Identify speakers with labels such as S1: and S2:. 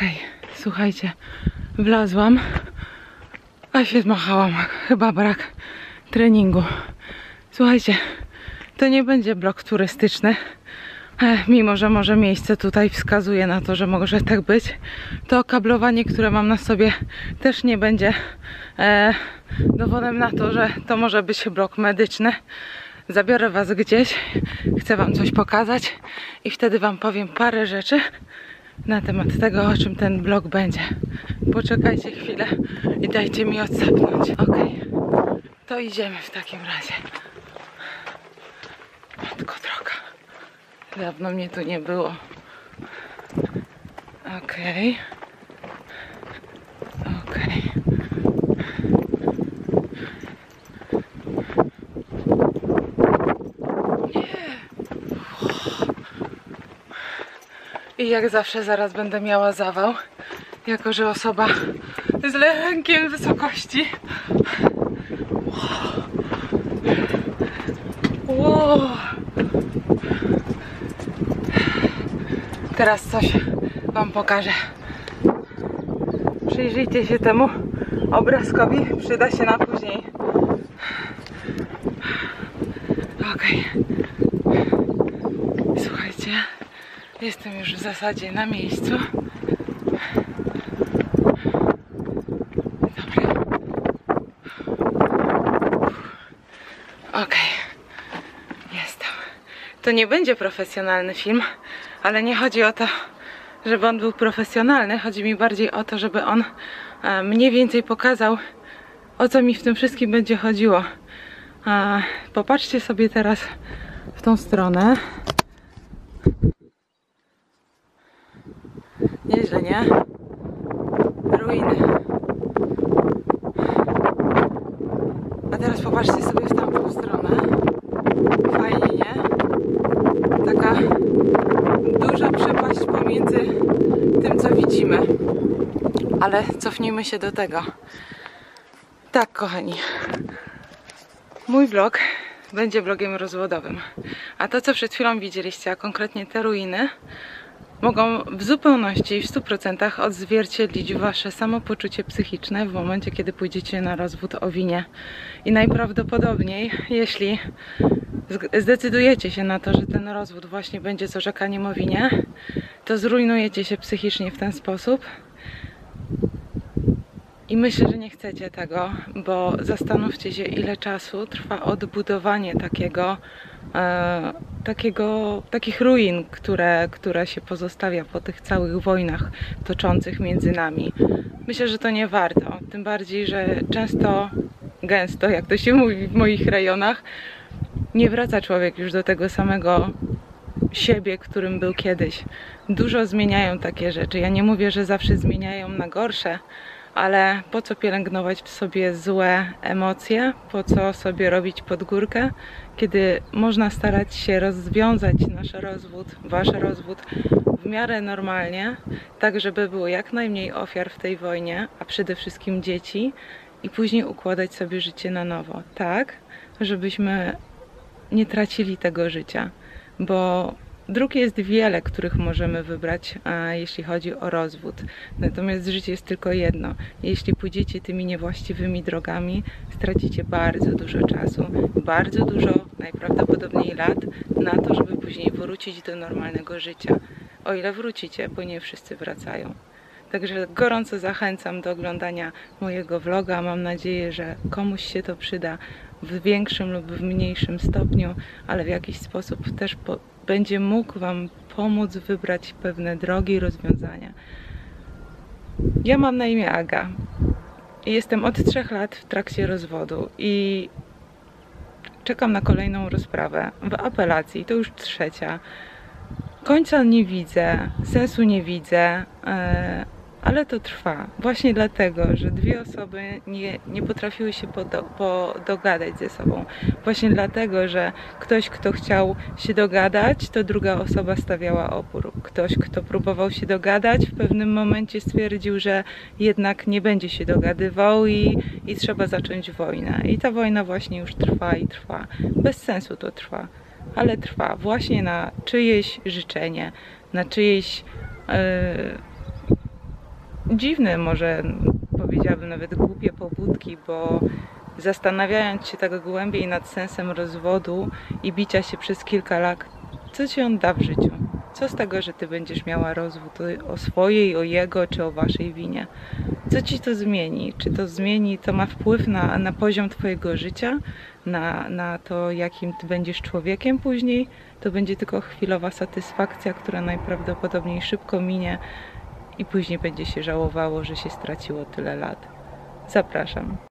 S1: Okej, słuchajcie, wlazłam, a się zmachałam. Chyba brak treningu. Słuchajcie, to nie będzie blok turystyczny, e, mimo że może miejsce tutaj wskazuje na to, że może tak być. To kablowanie, które mam na sobie, też nie będzie e, dowodem na to, że to może być blok medyczny. Zabiorę Was gdzieś, chcę Wam coś pokazać i wtedy Wam powiem parę rzeczy na temat tego, o czym ten blog będzie. Poczekajcie chwilę i dajcie mi odsapnąć. Ok, to idziemy w takim razie. Matko droga. Dawno mnie tu nie było. Okej. Okej. I jak zawsze zaraz będę miała zawał, jako że osoba z lękiem wysokości. Wow. Teraz coś Wam pokażę. Przyjrzyjcie się temu obrazkowi, przyda się na później. Okej. Słuchajcie, jestem już w zasadzie na miejscu. Dobra. Okej. Jestem. To nie będzie profesjonalny film, ale nie chodzi o to, żeby on był profesjonalny. Chodzi mi bardziej o to, żeby on e, mniej więcej pokazał, o co mi w tym wszystkim będzie chodziło. E, Popatrzcie sobie teraz w tą stronę. Nieźle, nie? Ruiny. A teraz popatrzcie sobie w tamtą stronę. Fajnie, nie? Taka duża przepaść pomiędzy tym, co widzimy. Ale cofnijmy się do tego. Tak, kochani. Mój vlog będzie vlogiem rozwodowym. A to, co przed chwilą widzieliście, a konkretnie te ruiny, mogą w zupełności i w 100% odzwierciedlić wasze samopoczucie psychiczne w momencie, kiedy pójdziecie na rozwód o winie. I najprawdopodobniej, jeśli zdecydujecie się na to, że ten rozwód właśnie będzie z orzekaniem o winie, to zrujnujecie się psychicznie w ten sposób. I myślę, że nie chcecie tego, bo zastanówcie się, ile czasu trwa odbudowanie takiego, e, takiego, takich ruin, które, które się pozostawia po tych całych wojnach toczących między nami. Myślę, że to nie warto. Tym bardziej, że często, gęsto, jak to się mówi w moich rejonach, nie wraca człowiek już do tego samego siebie, którym był kiedyś. Dużo zmieniają takie rzeczy. Ja nie mówię, że zawsze zmieniają na gorsze, ale po co pielęgnować w sobie złe emocje, po co sobie robić podgórkę, kiedy można starać się rozwiązać nasz rozwód, wasz rozwód w miarę normalnie, tak żeby było jak najmniej ofiar w tej wojnie, a przede wszystkim dzieci, i później układać sobie życie na nowo, tak, żebyśmy nie tracili tego życia, bo Dróg jest wiele, których możemy wybrać, jeśli chodzi o rozwód. Natomiast życie jest tylko jedno. Jeśli pójdziecie tymi niewłaściwymi drogami, stracicie bardzo dużo czasu, bardzo dużo, najprawdopodobniej lat na to, żeby później wrócić do normalnego życia. O ile wrócicie, bo nie wszyscy wracają. Także gorąco zachęcam do oglądania mojego vloga. Mam nadzieję, że komuś się to przyda w większym lub w mniejszym stopniu, ale w jakiś sposób też po, będzie mógł Wam pomóc wybrać pewne drogi i rozwiązania. Ja mam na imię Aga. Jestem od trzech lat w trakcie rozwodu i czekam na kolejną rozprawę w apelacji. To już trzecia. Końca nie widzę, sensu nie widzę. E, ale to trwa. Właśnie dlatego, że dwie osoby nie, nie potrafiły się podo, podogadać ze sobą. Właśnie dlatego, że ktoś, kto chciał się dogadać, to druga osoba stawiała opór. Ktoś, kto próbował się dogadać, w pewnym momencie stwierdził, że jednak nie będzie się dogadywał i, i trzeba zacząć wojnę. I ta wojna właśnie już trwa i trwa. Bez sensu to trwa, ale trwa właśnie na czyjeś życzenie, na czyjeś. Yy, dziwne, może powiedziałabym nawet głupie pobudki, bo zastanawiając się tak głębiej nad sensem rozwodu i bicia się przez kilka lat, co ci on da w życiu? Co z tego, że ty będziesz miała rozwód o swojej, o jego czy o waszej winie? Co ci to zmieni? Czy to zmieni, to ma wpływ na, na poziom twojego życia, na, na to, jakim ty będziesz człowiekiem później? To będzie tylko chwilowa satysfakcja, która najprawdopodobniej szybko minie i później będzie się żałowało, że się straciło tyle lat. Zapraszam.